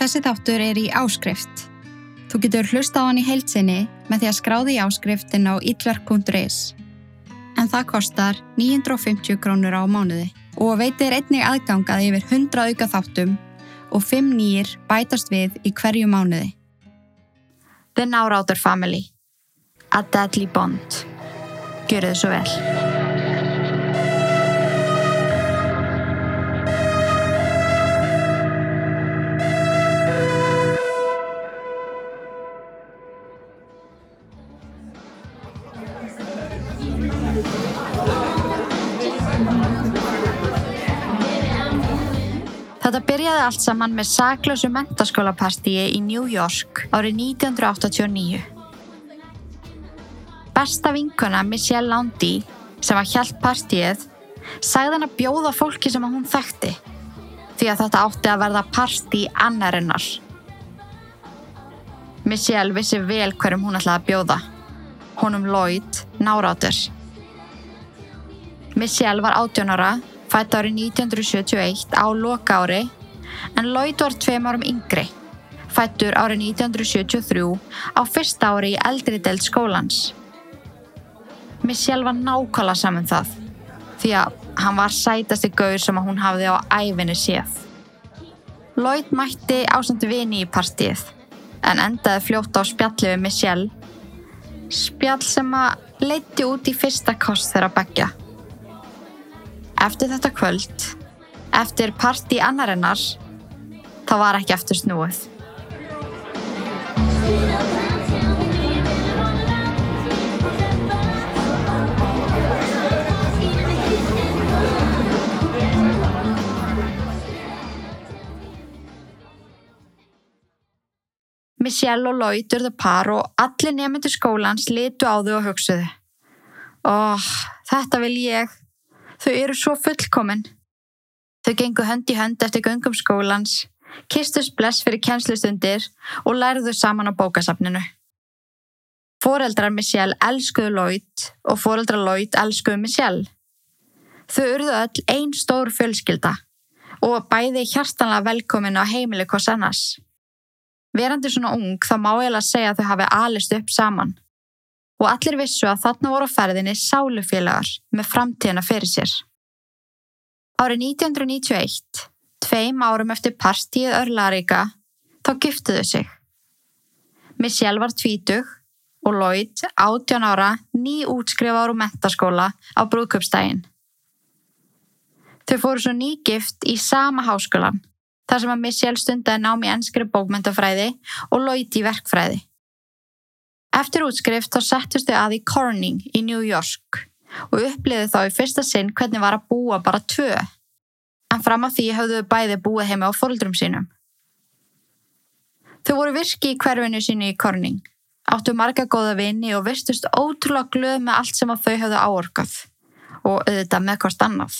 Þessi þáttur er í áskrift. Þú getur hlusta á hann í heilsinni með því að skráði í áskriftin á itverk.is. En það kostar 950 krónur á mánuði og veitir einnig aðgangað yfir 100 auka þáttum og 5 nýjir bætast við í hverju mánuði. The Nárátur Family A Deadly Bond Gjör þið svo vel. Þetta byrjaði allt saman með saklausu mentaskólapartíi í New York árið 1989. Besta vinkona Michelle Landy, sem var hjælt partíið, sagði hann að bjóða fólki sem hún þekkti, því að þetta átti að verða partí annarinnar. Michelle vissi vel hverjum hún ætlaði að bjóða. Honum Lloyd, nárátur. Michelle var 18 ára fætt árið 1971 á loka ári en Lloyd var tveim árum yngri, fættur árið 1973 á fyrsta ári í eldri deild skólans. Michelle var nákvæmlega saman það, því að hann var sætasti gaur sem hún hafði á æfinni séð. Lloyd mætti ásandi vini í partíið, en endaði fljótt á spjalli við Michelle, spjall sem að leiti út í fyrsta kost þeirra begja. Eftir þetta kvöld, eftir partí annarinnar, þá var ekki eftir snúið. Michelle og Lloyd urðu par og allir nefndu skólans litu á þau og hugsuðu. Óh, þetta vil ég. Þau eru svo fullkomin. Þau gengu hönd í hönd eftir göngum skólans, kistust bless fyrir kennslustundir og lærðu saman á bókasafninu. Fóreldrar Michelle elskuðu Lloyd og fóreldrar Lloyd elskuðu Michelle. Þau urðu öll ein stór fjölskylda og bæði hjartanlega velkomin á heimili hvers annars. Verandi svona ung þá má ég alveg segja að þau hafi alist upp saman og allir vissu að þarna voru ferðinni sálufélagar með framtíðina fyrir sér. Árið 1991, tveim árum eftir partíið örlaríka, þá giftuðu sig. Michelle var tvítug og Lloyd, 18 ára, ný útskrifaður úr mentaskóla á brúðköpstægin. Þau fóru svo ný gift í sama háskólan, þar sem að Michelle stundaði nám í enskri bókmentafræði og Lloyd í verkfræði. Eftir útskrift þá settust þau að í Corning í New York og uppliðu þá í fyrsta sinn hvernig var að búa bara tvö. En fram að því höfðu þau bæði búið heima á fóldrum sínum. Þau voru virki í hverfinu sínu í Corning, áttu marga góða vini og virtust ótrúlega glöð með allt sem að þau höfðu áorkað og auðvitað með hvort annað.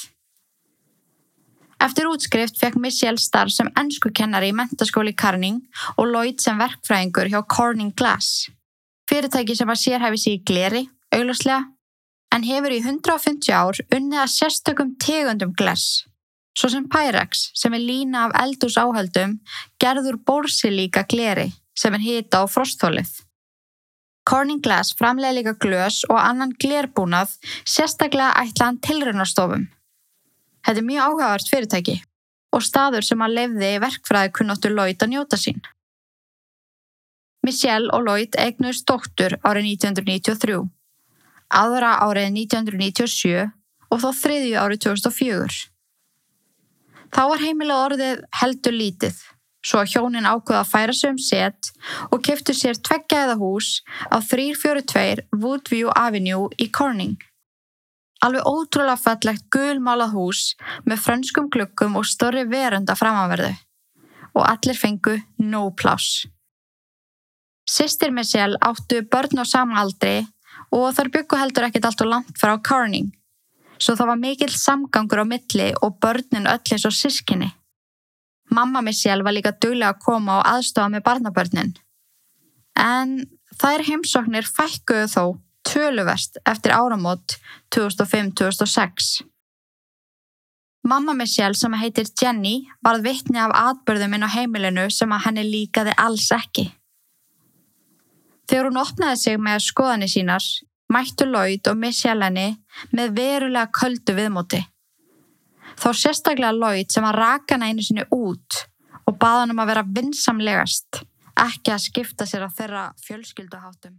Eftir útskrift fekk Michelle starf sem ennskukennari í mentaskóli Corning og Lloyd sem verkfræðingur hjá Corning Glass fyrirtæki sem að sérhæfi sig í gleri, augljóslega, en hefur í 150 ár unnið að sérstökum tegundum glers, svo sem Pyrex sem er lína af eldús áhaldum gerður bórsilíka gleri sem er hita á frostþólið. Corning Glass framlega líka glös og annan glerbúnað sérstaklega ætlaðan tilraunarstofum. Þetta er mjög áhugavert fyrirtæki og staður sem að lefði verkfræði kunnáttu Lloyd að njóta sín. Michelle og Lloyd eignuðist dóttur árið 1993, aðra árið 1997 og þó þriðju árið 2004. Þá var heimilega orðið heldur lítið, svo að hjónin ákveða að færa sig um set og keftu sér tveggjaða hús á 342 Woodview Avenue í Corning. Alveg ótrúlega fallegt gulmálað hús með frönskum glukkum og stórri verunda framanverðu og allir fengu no pláss. Sistir Michelle áttu börn á sama aldri og þar byggu heldur ekkit allt og langt frá Corning, svo það var mikill samgangur á milli og börnin öll eins og sískinni. Mamma Michelle var líka duglega að koma og aðstofa með barnabörnin. En þær heimsóknir fækkuðu þó töluvert eftir áramót 2005-2006. Mamma Michelle sem heitir Jenny varð vittni af atbörðum inn á heimilinu sem að henni líkaði alls ekki. Þegar hún opnaði sig með skoðanir sínar, mættu Lloyd og Michelle henni með verulega köldu viðmóti. Þá sérstaklega Lloyd sem að raka hana einu sinni út og baða hann um að vera vinsamlegast, ekki að skipta sér á þeirra fjölskylduháttum.